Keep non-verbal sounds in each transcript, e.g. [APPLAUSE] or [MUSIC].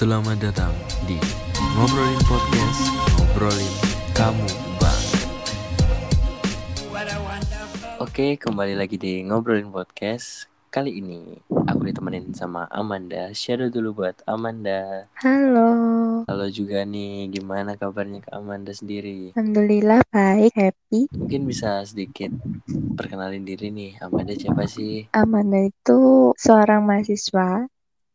Selamat datang di Ngobrolin Podcast Ngobrolin Kamu Bang. Oke kembali lagi di Ngobrolin Podcast. Kali ini aku ditemenin sama Amanda. Shadow dulu buat Amanda. Halo, Halo juga nih. Gimana kabarnya ke Amanda sendiri? Alhamdulillah baik, happy. Mungkin bisa sedikit perkenalin diri nih. Amanda siapa sih? Amanda itu seorang mahasiswa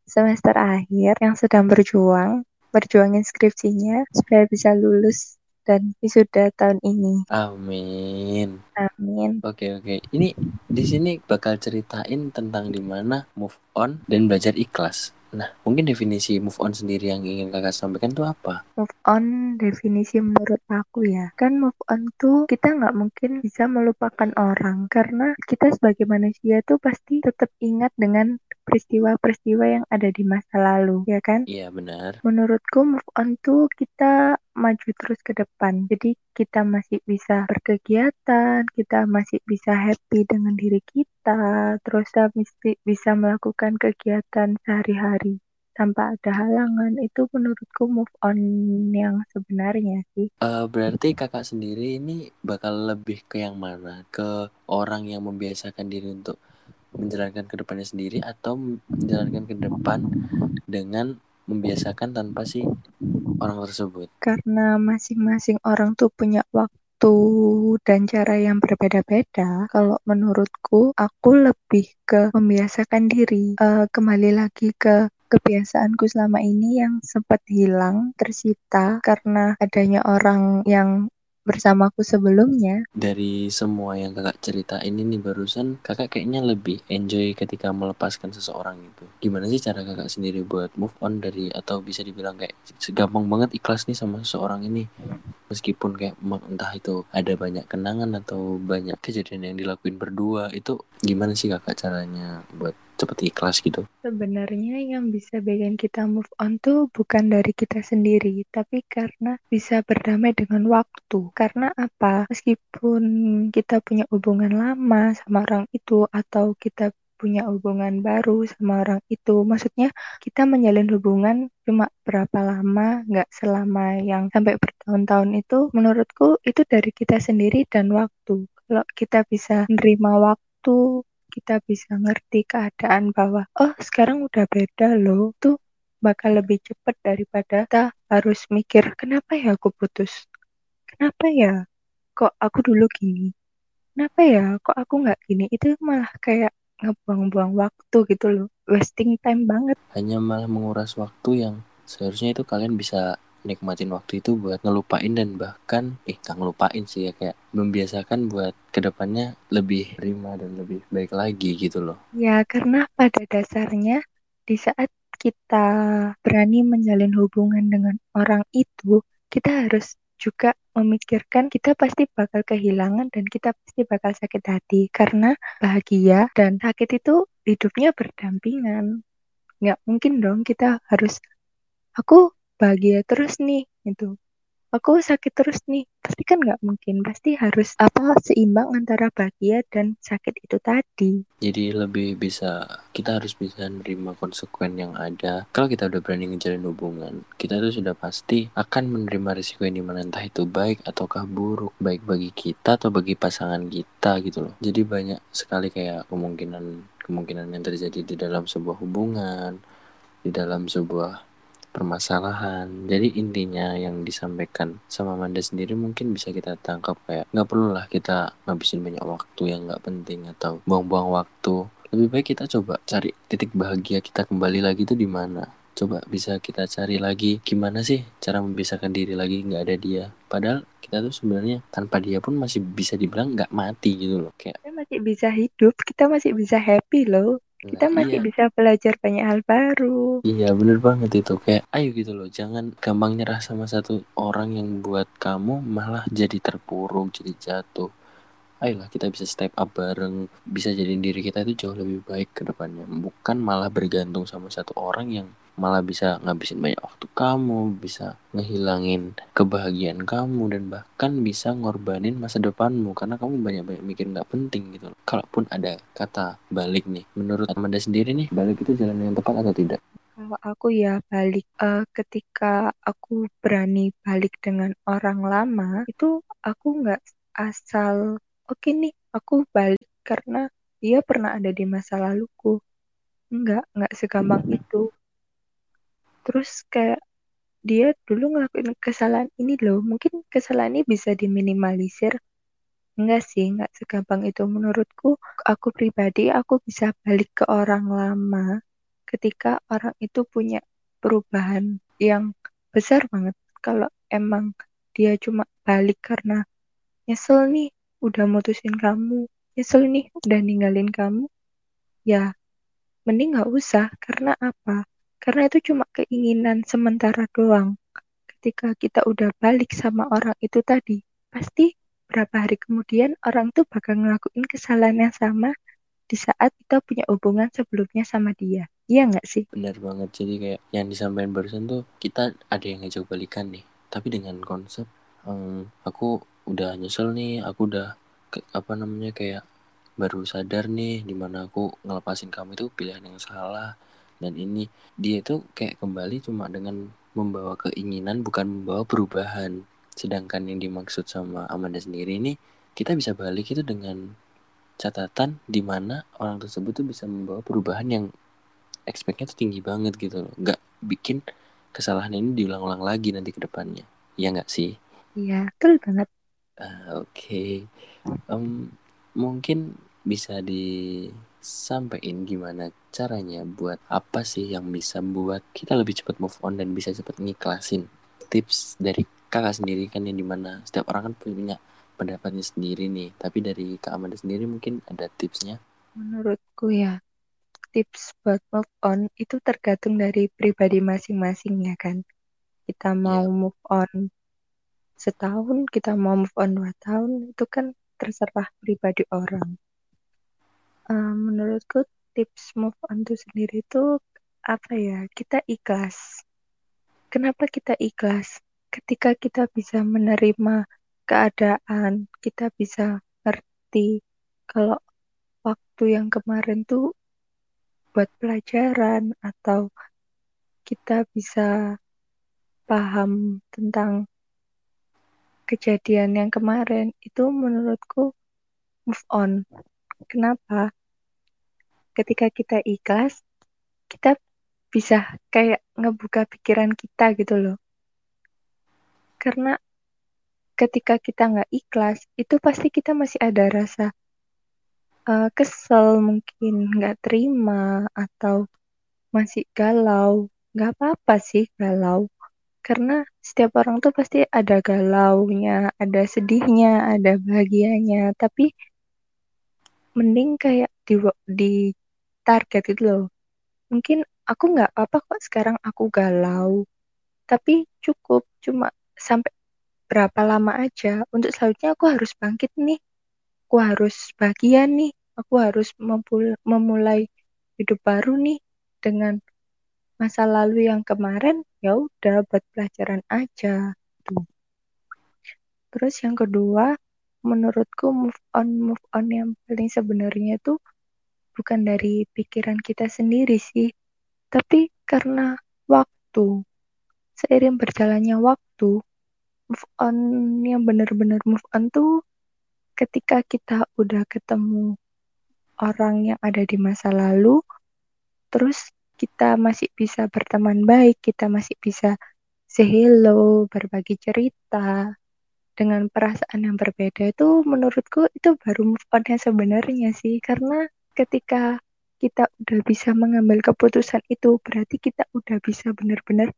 semester akhir yang sedang berjuang, berjuangin skripsinya supaya bisa lulus dan wisuda tahun ini. Amin Amin. Oke oke ini di sini bakal ceritain tentang di mana move on dan belajar ikhlas Nah mungkin definisi move on sendiri yang ingin kakak sampaikan tuh apa? Move on definisi menurut aku ya, kan move on tuh kita nggak mungkin bisa melupakan orang karena kita sebagai manusia tuh pasti tetap ingat dengan peristiwa-peristiwa yang ada di masa lalu, ya kan? Iya benar Menurutku move on tuh kita maju terus ke depan. Jadi kita masih bisa berkegiatan, kita masih bisa happy dengan diri kita, terus kita mesti bisa melakukan kegiatan sehari-hari tanpa ada halangan. Itu menurutku move on yang sebenarnya sih. Eh, berarti kakak sendiri ini bakal lebih ke yang mana? Ke orang yang membiasakan diri untuk menjalankan ke depannya sendiri atau menjalankan ke depan dengan membiasakan tanpa si orang tersebut? Karena masing-masing orang tuh punya waktu dan cara yang berbeda-beda. Kalau menurutku, aku lebih ke membiasakan diri. Eh, kembali lagi ke kebiasaanku selama ini yang sempat hilang, tersita karena adanya orang yang bersamaku sebelumnya. Dari semua yang kakak ceritain ini barusan, kakak kayaknya lebih enjoy ketika melepaskan seseorang itu. Gimana sih cara kakak sendiri buat move on dari atau bisa dibilang kayak gampang banget ikhlas nih sama seseorang ini? Meskipun kayak entah itu ada banyak kenangan atau banyak kejadian yang dilakuin berdua, itu gimana sih kakak caranya buat cepet ikhlas gitu? Sebenarnya yang bisa bikin kita move on tuh bukan dari kita sendiri, tapi karena bisa berdamai dengan waktu. Karena apa? Meskipun kita punya hubungan lama sama orang itu atau kita punya hubungan baru sama orang itu, maksudnya kita menjalin hubungan cuma berapa lama, nggak selama yang sampai bertahun-tahun itu, menurutku itu dari kita sendiri dan waktu. Kalau kita bisa menerima waktu, kita bisa ngerti keadaan bahwa oh sekarang udah beda loh tuh bakal lebih cepat daripada kita harus mikir kenapa ya aku putus? Kenapa ya kok aku dulu gini? Kenapa ya kok aku nggak gini itu malah kayak ngebuang-buang waktu gitu loh wasting time banget. Hanya malah menguras waktu yang seharusnya itu kalian bisa nikmatin waktu itu buat ngelupain dan bahkan eh gak ngelupain sih ya kayak membiasakan buat ke depannya lebih terima dan lebih baik lagi gitu loh. Ya karena pada dasarnya di saat kita berani menjalin hubungan dengan orang itu kita harus juga memikirkan kita pasti bakal kehilangan dan kita pasti bakal sakit hati. Karena bahagia dan sakit itu hidupnya berdampingan. Nggak mungkin dong kita harus aku bahagia terus nih itu aku sakit terus nih pasti kan nggak mungkin pasti harus apa seimbang antara bahagia dan sakit itu tadi. Jadi lebih bisa kita harus bisa nerima konsekuen yang ada. Kalau kita udah berani ngejalin hubungan kita tuh sudah pasti akan menerima risiko yang di mana entah itu baik ataukah buruk baik bagi kita atau bagi pasangan kita gitu loh. Jadi banyak sekali kayak kemungkinan kemungkinan yang terjadi di dalam sebuah hubungan di dalam sebuah permasalahan. Jadi intinya yang disampaikan sama Amanda sendiri mungkin bisa kita tangkap kayak nggak perlu lah kita ngabisin banyak waktu yang nggak penting atau buang-buang waktu. Lebih baik kita coba cari titik bahagia kita kembali lagi itu di mana. Coba bisa kita cari lagi gimana sih cara membiasakan diri lagi nggak ada dia. Padahal kita tuh sebenarnya tanpa dia pun masih bisa dibilang nggak mati gitu loh. Kayak kita masih bisa hidup kita masih bisa happy loh kita nah, masih iya. bisa belajar banyak hal baru. Iya bener banget itu kayak ayo gitu loh jangan gampang nyerah sama satu orang yang buat kamu malah jadi terpuruk jadi jatuh. Ayolah kita bisa step up bareng bisa jadiin diri kita itu jauh lebih baik ke depannya. Bukan malah bergantung sama satu orang yang malah bisa ngabisin banyak waktu kamu bisa ngehilangin kebahagiaan kamu dan bahkan bisa ngorbanin masa depanmu. Karena kamu banyak-banyak mikir nggak penting gitu kalaupun ada kata balik nih menurut Amanda sendiri nih balik itu jalan yang tepat atau tidak? Kalau aku ya balik uh, ketika aku berani balik dengan orang lama itu aku nggak asal oke okay nih aku balik karena dia pernah ada di masa laluku. Nggak nggak segampang itu terus kayak dia dulu ngelakuin kesalahan ini loh. Mungkin kesalahan ini bisa diminimalisir. Enggak sih nggak segampang itu. Menurutku aku pribadi aku bisa balik ke orang lama ketika orang itu punya perubahan yang besar banget. Kalau emang dia cuma balik karena nyesel nih udah mutusin kamu. Nyesel nih udah ninggalin kamu. Ya mending nggak usah. Karena apa karena itu cuma keinginan sementara doang. Ketika kita udah balik sama orang itu tadi pasti berapa hari kemudian orang tuh bakal ngelakuin kesalahan yang sama di saat kita punya hubungan sebelumnya sama dia. Iya nggak sih? Benar banget. Jadi kayak yang disampaikan barusan tuh kita ada yang ngajak balikan nih. Tapi dengan konsep um, aku udah nyesel nih aku udah ke, apa namanya kayak baru sadar nih di mana aku ngelepasin kamu itu pilihan yang salah dan ini dia itu kayak kembali cuma dengan membawa keinginan bukan membawa perubahan. Sedangkan yang dimaksud sama Amanda sendiri ini kita bisa balik itu dengan catatan di mana orang tersebut tuh bisa membawa perubahan yang expectnya tuh tinggi banget gitu loh. Nggak bikin kesalahan ini diulang-ulang lagi nanti ke depannya. Ya nggak sih? Iya betul banget. Uh, oke. Okay. um, mungkin bisa disampaikan gimana caranya buat apa sih yang bisa buat kita lebih cepat move on dan bisa cepat ngiklasin tips dari kakak sendiri kan yang di mana setiap orang kan punya pendapatnya sendiri nih. Tapi dari kak Amanda sendiri mungkin ada tipsnya? Menurutku ya tips buat move on itu tergantung dari pribadi masing-masing ya kan. Kita mau yeah. move on setahun kita mau move on dua tahun itu kan terserah pribadi orang uh, menurutku tips move on itu sendiri itu apa ya? Kita ikhlas. Kenapa kita ikhlas? Ketika kita bisa menerima keadaan kita bisa ngerti kalau waktu yang kemarin tuh buat pelajaran atau kita bisa paham tentang kejadian yang kemarin itu menurutku move on Kenapa? Ketika kita ikhlas, kita bisa kayak ngebuka pikiran kita gitu loh. Karena ketika kita nggak ikhlas, itu pasti kita masih ada rasa uh, kesel, mungkin nggak terima, atau masih galau. Nggak apa-apa sih galau. Karena setiap orang tuh pasti ada galaunya, ada sedihnya, ada bahagianya. Tapi mending kayak di di target gitu loh. Mungkin aku nggak apa kok sekarang aku galau. Tapi cukup cuma sampai berapa lama aja. Untuk selanjutnya aku harus bangkit nih. Aku harus bahagia nih. Aku harus memulai hidup baru nih. Dengan masa lalu yang kemarin ya udah buat pelajaran aja. Tuh terus yang kedua menurutku move on move on yang paling sebenarnya tuh bukan dari pikiran kita sendiri sih, tapi karena waktu. Seiring berjalannya waktu, move on yang benar-benar move on tuh ketika kita udah ketemu orang yang ada di masa lalu, terus kita masih bisa berteman baik, kita masih bisa say hello, berbagi cerita, dengan perasaan yang berbeda itu menurutku itu baru move on yang sebenarnya sih. Karena ketika kita udah bisa mengambil keputusan itu berarti kita udah bisa benar-benar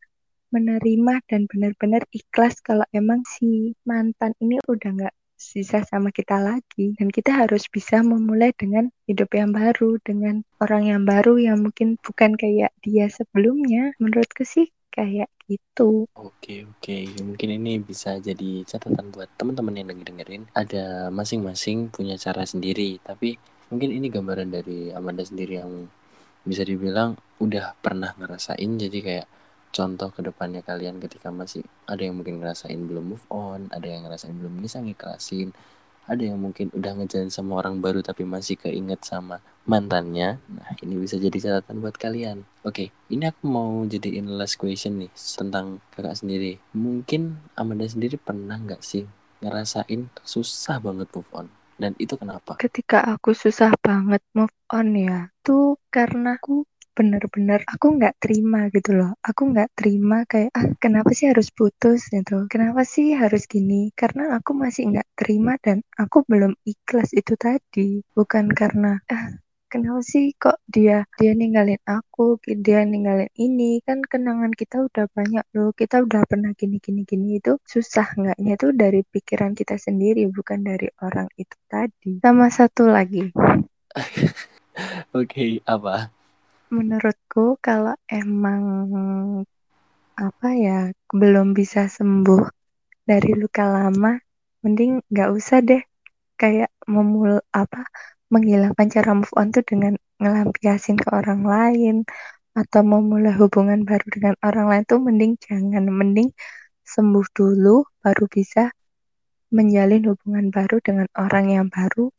menerima dan benar-benar ikhlas kalau emang si mantan ini udah nggak sisa sama kita lagi. Dan kita harus bisa memulai dengan hidup yang baru dengan orang yang baru yang mungkin bukan kayak dia sebelumnya. Menurutku sih kayak gitu. Oke oke mungkin ini bisa jadi catatan buat teman-teman yang dengerin. Ada masing-masing punya cara sendiri tapi mungkin ini gambaran dari Amanda sendiri yang bisa dibilang udah pernah ngerasain jadi kayak contoh ke depannya kalian ketika masih ada yang mungkin ngerasain belum move on ada yang ngerasain belum bisa ngiklasin ada yang mungkin udah ngejalan sama orang baru tapi masih keinget sama mantannya. Nah, ini bisa jadi catatan buat kalian. Oke, ini aku mau jadiin last question nih tentang kakak sendiri. Mungkin Amanda sendiri pernah nggak sih ngerasain susah banget move on? Dan itu kenapa? Ketika aku susah banget move on ya, tuh karena aku bener-bener aku nggak terima gitu loh. Aku nggak terima kayak ah kenapa sih harus putus? gitu. Kenapa sih harus gini? Karena aku masih nggak terima dan aku belum ikhlas itu tadi. Bukan karena ah kenapa sih kok dia dia ninggalin aku dia ninggalin ini? Kan kenangan kita udah banyak loh. Kita udah pernah gini gini. Gini itu susah nggaknya itu dari pikiran kita sendiri bukan dari orang itu tadi. Sama satu lagi. [LAUGHS] Oke, okay, apa? Menurutku kalau emang apa ya belum bisa sembuh dari luka lama mending nggak usah deh. Kayak memul apa menghilangkan cara move on tuh dengan ngelampiasin ke orang lain atau memulai hubungan baru dengan orang lain tuh mending jangan. Mending sembuh dulu baru bisa menjalin hubungan baru dengan orang yang baru.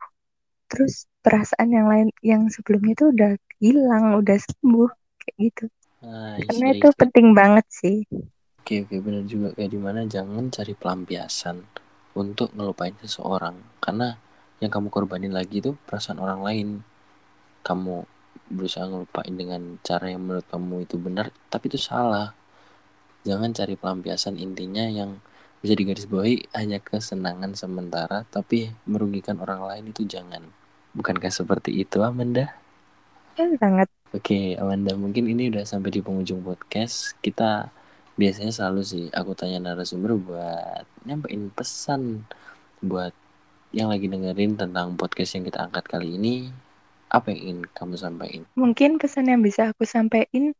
Terus perasaan yang lain yang sebelumnya tuh udah hilang udah sembuh kayak gitu. Nah, karena isi, itu isi. penting banget sih. Oke oke benar juga. Kayak di mana jangan cari pelampiasan untuk ngelupain seseorang. Karena yang kamu korbanin lagi itu perasaan orang lain. Kamu berusaha ngelupain dengan cara yang menurut kamu itu benar tapi itu salah. Jangan cari pelampiasan intinya yang bisa digarisbawahi hanya kesenangan sementara tapi merugikan orang lain itu jangan. Bukankah seperti itu Amanda? Sangat. Oke, Amanda, mungkin ini udah sampai di penghujung podcast. Kita biasanya selalu sih aku tanya narasumber buat nyampein pesan buat yang lagi dengerin tentang podcast yang kita angkat kali ini. Apa yang ingin kamu sampaikan? Mungkin pesan yang bisa aku sampaikan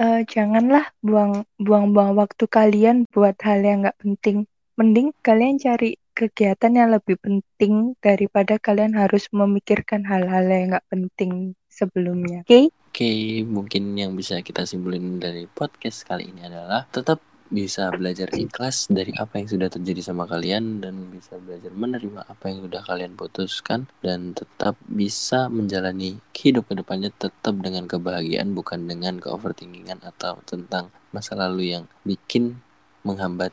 uh, janganlah buang buang-buang waktu kalian buat hal yang nggak penting. Mending kalian cari kegiatan yang lebih penting daripada kalian harus memikirkan hal-hal yang nggak penting sebelumnya. Oke? Okay? Oke, okay, mungkin yang bisa kita simpulin dari podcast kali ini adalah tetap bisa belajar ikhlas dari apa yang sudah terjadi sama kalian dan bisa belajar menerima apa yang sudah kalian putuskan dan tetap bisa menjalani hidup ke depannya tetap dengan kebahagiaan bukan dengan keoverthinkingan atau tentang masa lalu yang bikin menghambat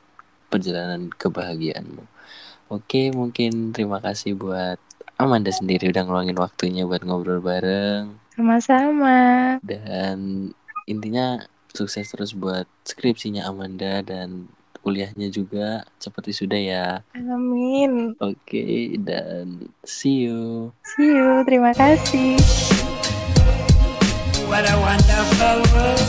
perjalanan kebahagiaanmu. Oke, mungkin terima kasih buat Amanda sendiri udah ngeluangin waktunya buat ngobrol bareng. Sama-sama. Dan intinya sukses terus buat skripsinya Amanda dan kuliahnya juga seperti sudah ya. Amin. Oke, dan see you. See you. Terima kasih. What a wonderful world.